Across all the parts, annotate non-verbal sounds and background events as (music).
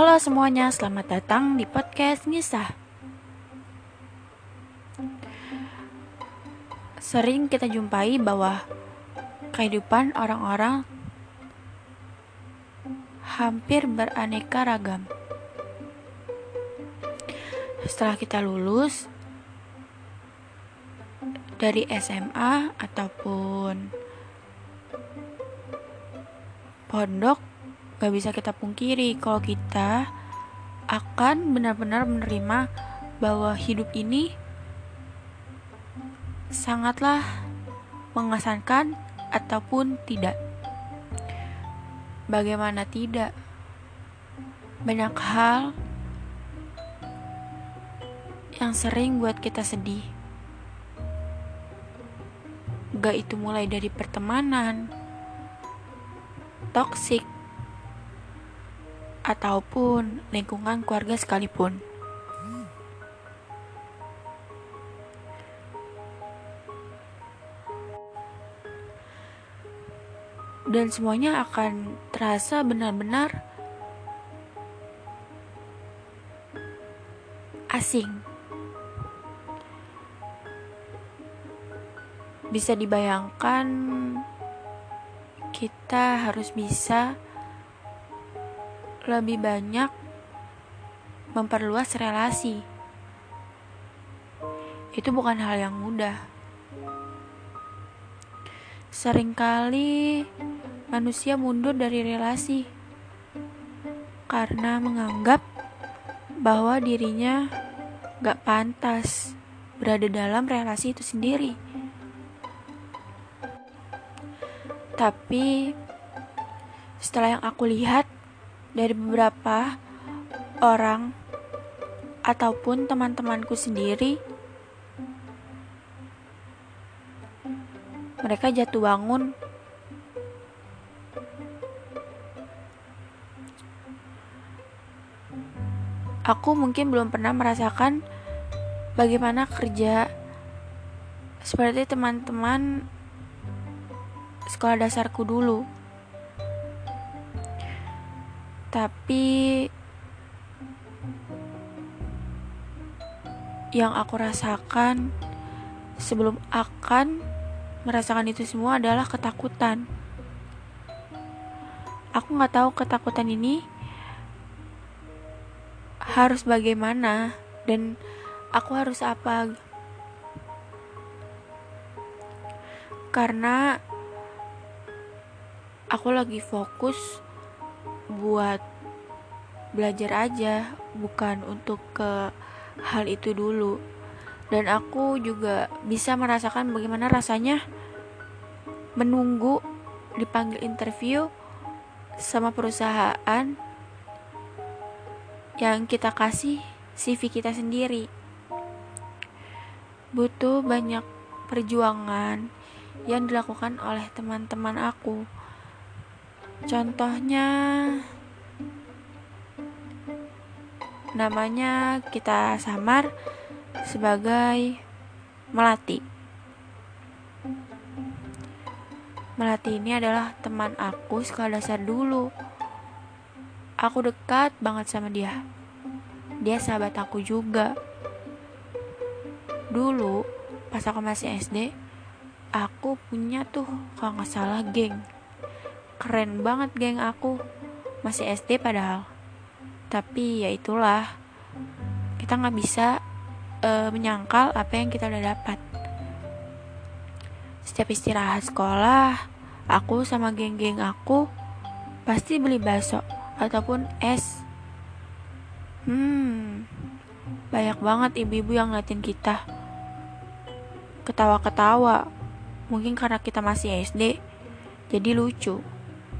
Halo semuanya, selamat datang di podcast Ngisah. Sering kita jumpai bahwa kehidupan orang-orang hampir beraneka ragam. Setelah kita lulus dari SMA ataupun pondok gak bisa kita pungkiri kalau kita akan benar-benar menerima bahwa hidup ini sangatlah mengesankan ataupun tidak. Bagaimana tidak? Banyak hal yang sering buat kita sedih. Gak itu mulai dari pertemanan, toksik, ataupun lingkungan keluarga sekalipun. Dan semuanya akan terasa benar-benar asing. Bisa dibayangkan kita harus bisa lebih banyak memperluas relasi. Itu bukan hal yang mudah. Seringkali manusia mundur dari relasi karena menganggap bahwa dirinya gak pantas berada dalam relasi itu sendiri. Tapi setelah yang aku lihat dari beberapa orang ataupun teman-temanku sendiri, mereka jatuh bangun aku mungkin belum pernah merasakan bagaimana kerja seperti teman-teman sekolah dasarku dulu. Tapi yang aku rasakan sebelum akan merasakan itu semua adalah ketakutan. Aku nggak tahu ketakutan ini harus bagaimana dan aku harus apa karena aku lagi fokus buat belajar aja bukan untuk ke hal itu dulu. Dan aku juga bisa merasakan bagaimana rasanya menunggu dipanggil interview sama perusahaan yang kita kasih CV kita sendiri. Butuh banyak perjuangan yang dilakukan oleh teman-teman aku Contohnya namanya kita samar sebagai Melati. Melati ini adalah teman aku sekolah dasar dulu. Aku dekat banget sama dia. Dia sahabat aku juga. Dulu pas aku masih SD, aku punya tuh kalau nggak salah geng keren banget geng aku. Masih SD padahal. Tapi ya itulah. Kita nggak bisa uh, menyangkal apa yang kita udah dapat. Setiap istirahat sekolah aku sama geng-geng aku pasti beli bakso ataupun es. Hmm banyak banget ibu-ibu yang ngeliatin kita. Ketawa-ketawa. Mungkin karena kita masih SD jadi lucu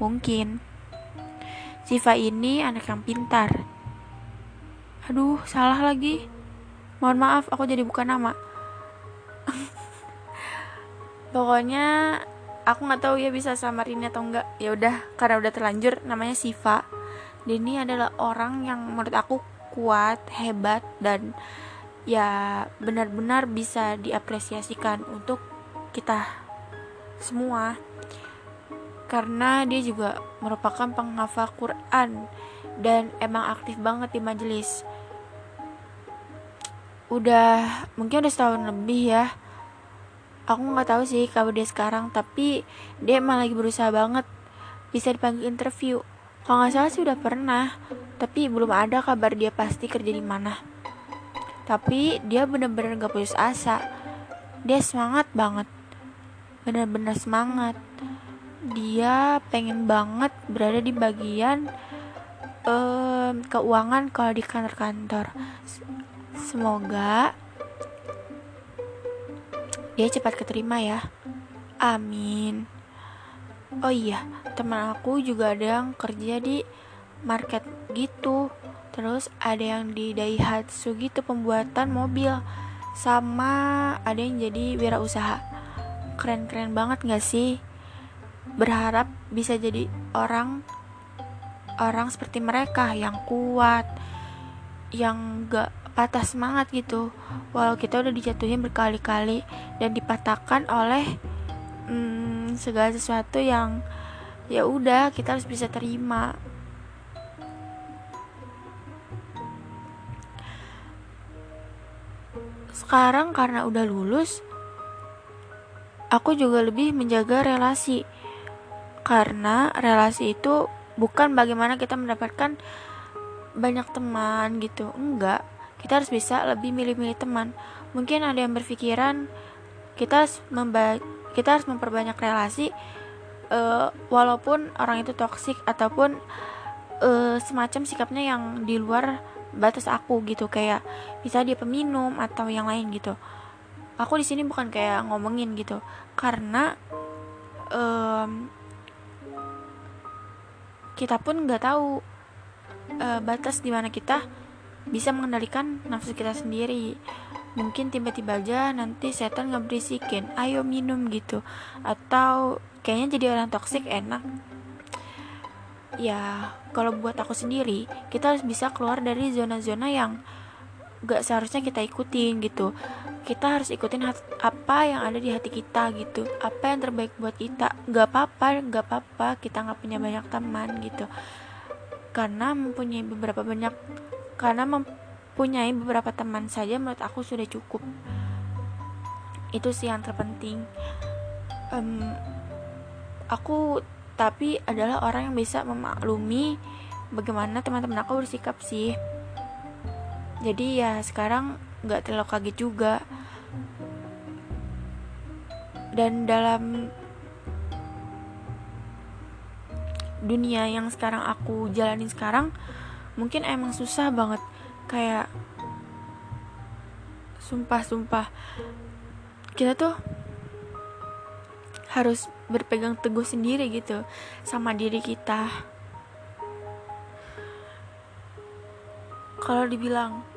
Mungkin. Siva ini anak yang pintar. Aduh, salah lagi. Mohon maaf, aku jadi bukan nama. (laughs) Pokoknya aku nggak tahu ya bisa samarin atau enggak. Ya udah, karena udah terlanjur namanya Siva. Dan ini adalah orang yang menurut aku kuat, hebat dan ya benar-benar bisa diapresiasikan untuk kita semua karena dia juga merupakan penghafal Quran dan emang aktif banget di majelis. Udah mungkin udah setahun lebih ya. Aku nggak tahu sih kabar dia sekarang tapi dia emang lagi berusaha banget. Bisa dipanggil interview. Kalau nggak salah sih udah pernah tapi belum ada kabar dia pasti kerja di mana. Tapi dia bener-bener gak putus asa. Dia semangat banget. Bener-bener semangat dia pengen banget berada di bagian um, keuangan kalau di kantor-kantor Semoga dia cepat keterima ya. Amin. Oh iya, teman aku juga ada yang kerja di market gitu. Terus ada yang di Daihatsu gitu pembuatan mobil. Sama ada yang jadi wirausaha. Keren-keren banget gak sih? Berharap bisa jadi orang orang seperti mereka yang kuat, yang gak patah semangat gitu. Walau kita udah dijatuhin berkali-kali dan dipatahkan oleh hmm, segala sesuatu yang ya udah kita harus bisa terima. Sekarang karena udah lulus aku juga lebih menjaga relasi karena relasi itu bukan bagaimana kita mendapatkan banyak teman gitu. Enggak kita harus bisa lebih milih-milih teman. Mungkin ada yang berpikiran kita harus memba kita harus memperbanyak relasi uh, walaupun orang itu toksik ataupun uh, semacam sikapnya yang di luar batas aku gitu. Kayak bisa dia peminum atau yang lain gitu. Aku di sini bukan kayak ngomongin gitu. Karena um, kita pun nggak tahu uh, batas di mana kita bisa mengendalikan nafsu kita sendiri. Mungkin tiba-tiba aja nanti setan ngeberisikin ayo minum gitu. Atau kayaknya jadi orang toksik enak. Ya kalau buat aku sendiri kita harus bisa keluar dari zona-zona yang gak seharusnya kita ikutin gitu. Kita harus ikutin apa yang ada di hati kita gitu. Apa yang terbaik buat kita. Gak apa-apa gak apa-apa. Kita nggak punya banyak teman gitu. Karena mempunyai beberapa banyak karena mempunyai beberapa teman saja menurut aku sudah cukup. Itu sih yang terpenting. Um, aku tapi adalah orang yang bisa memaklumi bagaimana teman-teman aku bersikap sih jadi ya sekarang nggak terlalu kaget juga. Dan dalam dunia yang sekarang aku jalanin sekarang mungkin emang susah banget. Kayak sumpah-sumpah kita tuh harus berpegang teguh sendiri gitu sama diri kita. Kalau dibilang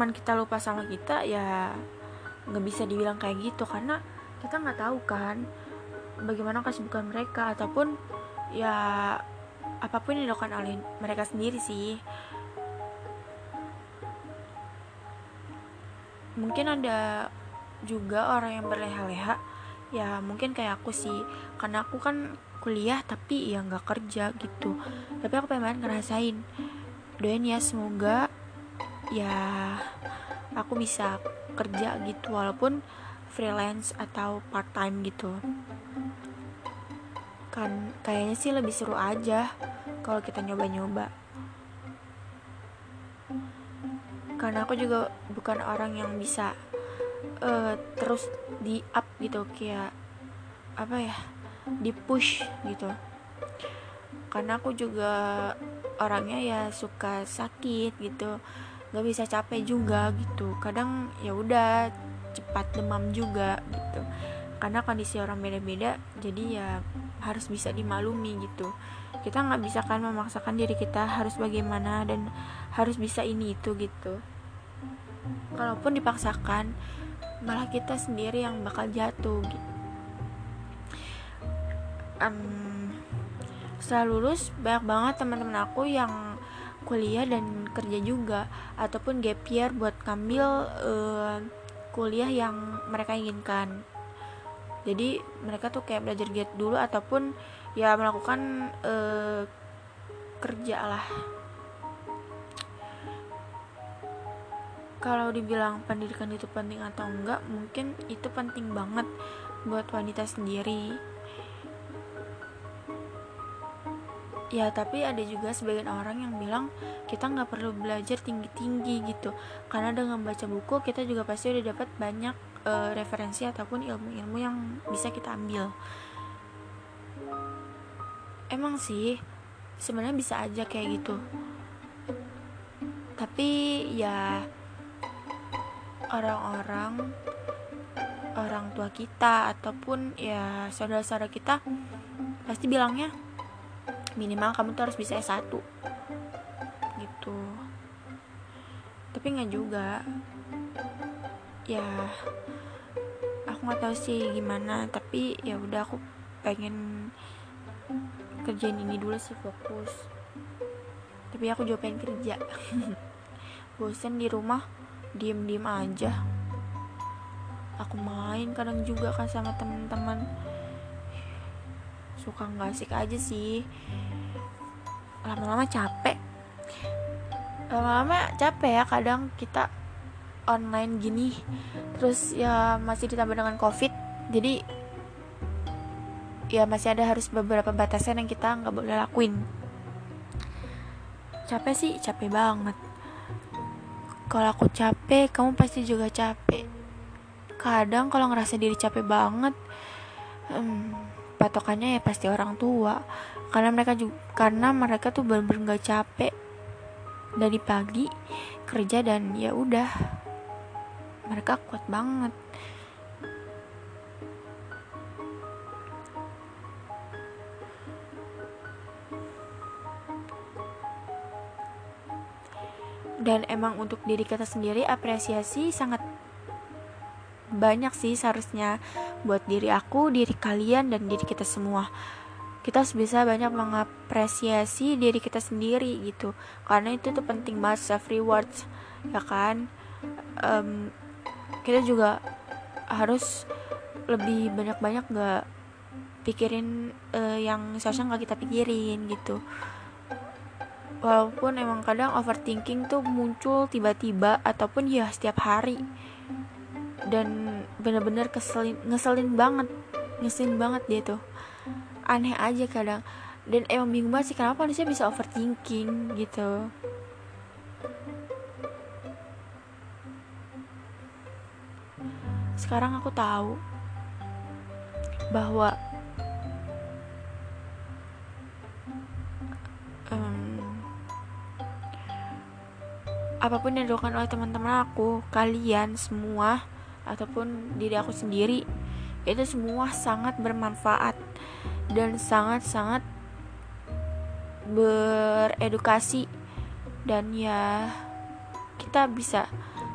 teman kita lupa sama kita ya nggak bisa dibilang kayak gitu. Karena kita nggak tahu kan bagaimana kesibukan mereka. Ataupun ya apa pun yang dilakukan oleh mereka sendiri sih. Mungkin ada juga orang yang berleha-leha. Ya mungkin kayak aku sih. Karena aku kan kuliah tapi ya nggak kerja gitu. Tapi aku pengen ngerasain. Doain ya semoga ya aku bisa kerja gitu walaupun freelance atau part time gitu. Kan kayaknya sih lebih seru aja kalau kita nyoba-nyoba. Karena aku juga bukan orang yang bisa uh, terus di up gitu kayak apa ya di push gitu. Karena aku juga orangnya ya suka sakit gitu nggak bisa capek juga gitu. Kadang ya udah cepat demam juga gitu. Karena kondisi orang beda-beda jadi ya harus bisa dimaklumi gitu. Kita nggak bisa kan memaksakan diri kita harus bagaimana dan harus bisa ini itu gitu. Kalaupun dipaksakan malah kita sendiri yang bakal jatuh gitu um, setelah lulus banyak banget teman-teman aku yang kuliah dan kerja juga ataupun gap year buat ngambil uh, kuliah yang mereka inginkan. Jadi mereka tuh kayak belajar gate dulu ataupun ya melakukan uh, kerja lah. Kalau dibilang pendidikan itu penting atau enggak mungkin itu penting banget buat wanita sendiri ya tapi ada juga sebagian orang yang bilang kita nggak perlu belajar tinggi-tinggi gitu. Karena dengan baca buku kita juga pasti udah dapat banyak uh, referensi ataupun ilmu-ilmu yang bisa kita ambil. Emang sih sebenarnya bisa aja kayak gitu. Tapi ya orang-orang orang tua kita ataupun ya saudara-saudara kita pasti bilangnya minimal kamu tuh harus bisa S1 gitu. Tapi nggak juga. Ya aku nggak tahu sih gimana. Tapi ya udah aku pengen kerjain ini dulu sih fokus. Tapi aku juga pengen kerja. (laughs) Bosen di rumah diem-diem aja. Aku main kadang juga kan sama teman-teman suka nggak asik aja sih. Lama-lama capek. Lama-lama capek ya kadang kita online gini terus ya masih ditambah dengan covid jadi ya masih ada harus beberapa batasan yang kita nggak boleh lakuin. Capek sih capek banget. Kalau aku capek kamu pasti juga capek. Kadang kalau ngerasa diri capek banget hmm, patokannya ya pasti orang tua. Karena mereka juga karena mereka tuh bener-bener gak capek. Dari pagi kerja dan ya udah. Mereka kuat banget. Dan emang untuk diri kita sendiri apresiasi sangat banyak sih seharusnya buat diri aku, diri kalian dan diri kita semua. Kita harus bisa banyak mengapresiasi diri kita sendiri gitu. Karena itu tuh penting banget self rewards, ya kan? Um, kita juga harus lebih banyak-banyak gak pikirin uh, yang seharusnya nggak kita pikirin gitu walaupun emang kadang overthinking tuh muncul tiba-tiba ataupun ya setiap hari dan bener-bener keselin ngeselin banget. Ngeselin banget dia tuh. Aneh aja kadang. Dan emang bingung banget sih kenapa manusia bisa overthinking gitu. Sekarang aku tahu bahwa apa pun yang dilakukan oleh teman-teman aku kalian semua ataupun diri aku sendiri itu semua sangat bermanfaat dan sangat-sangat beredukasi. Dan ya kita bisa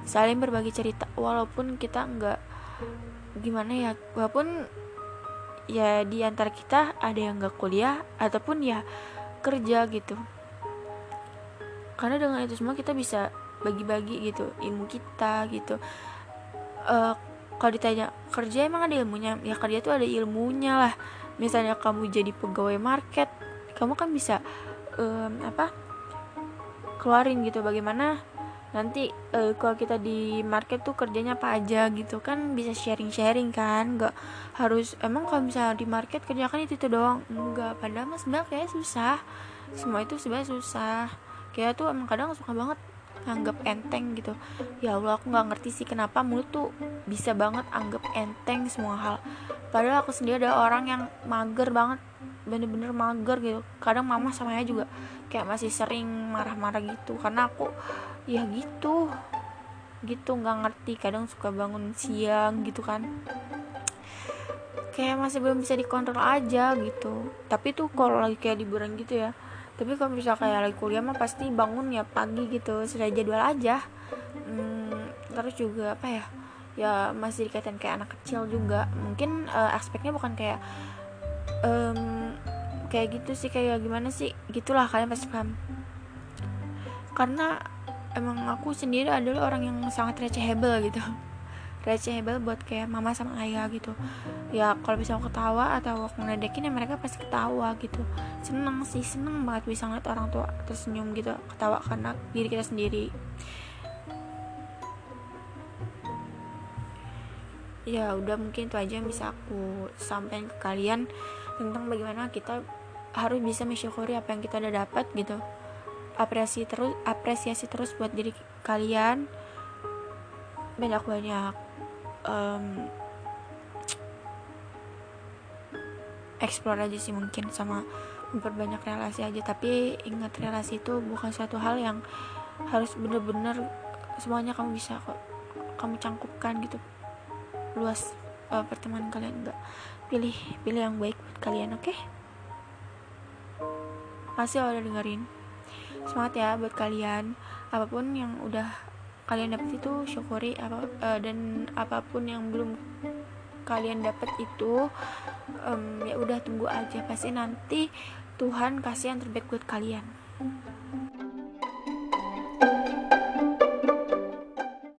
saling berbagi cerita walaupun kita nggak gimana ya walaupun ya di antara kita ada yang nggak kuliah ataupun ya kerja gitu. Karena dengan itu semua kita bisa bagi-bagi gitu ilmu kita gitu uh, kalau ditanya kerja emang ada ilmunya? Ya kerja tuh ada ilmunya lah. Misalnya kamu jadi pegawai market kamu kan bisa um, apa keluarin gitu. Bagaimana nanti uh, kalau kita di market tuh kerjanya apa aja gitu kan bisa sharing sharing kan. Nggak harus emang kalau misalnya di market kerjakan itu itu doang? Enggak padahal mas kayak susah. Semua itu sebenarnya susah. Kayak tuh emang kadang suka banget anggap enteng gitu. Ya Allah aku nggak ngerti sih kenapa mulut tuh bisa banget anggap enteng semua hal. Padahal aku sendiri ada orang yang mager banget bener-bener mager gitu. Kadang mama sama ayah juga kayak masih sering marah-marah gitu karena aku ya gitu gitu nggak ngerti. Kadang suka bangun siang gitu kan. Kayak masih belum bisa dikontrol aja gitu. Tapi tuh kalau lagi kayak liburan gitu ya tapi kalau bisa kayak lagi kuliah mah pasti bangun ya pagi gitu sudah jadwal aja. Hmm, terus juga apa ya ya masih dikaitan kayak anak kecil juga. Mungkin uh, aspeknya bukan kayak um, kayak gitu sih kayak gimana sih gitulah kalian pasti paham. Karena emang aku sendiri adalah orang yang sangat recehable gitu reachable buat kayak mama sama ayah gitu. Ya kalau bisa aku ketawa atau aku ngedekin ya mereka pasti ketawa gitu. Seneng sih seneng banget bisa ngeliat orang tua tersenyum gitu ketawa karena diri kita sendiri. Ya udah mungkin itu aja yang bisa aku sampaikan ke kalian tentang bagaimana kita harus bisa mensyukuri apa yang kita udah dapat gitu. Apresiasi terus apresiasi terus buat diri kalian. Banyak banyak um, explore aja sih mungkin sama memperbanyak relasi aja. Tapi ingat relasi itu bukan suatu hal yang harus bener-bener semuanya kamu bisa kok kamu cangkupkan gitu. Luas uh, pertemanan kalian. Enggak pilih pilih yang baik buat kalian oke? Okay? masih udah dengerin. Semangat ya buat kalian. Apa pun yang udah kalian dapat itu syukuri apa uh, dan apa pun yang belum kalian dapat itu um, ya udah tunggu aja. Pasti nanti Tuhan kasih yang terbaik buat kalian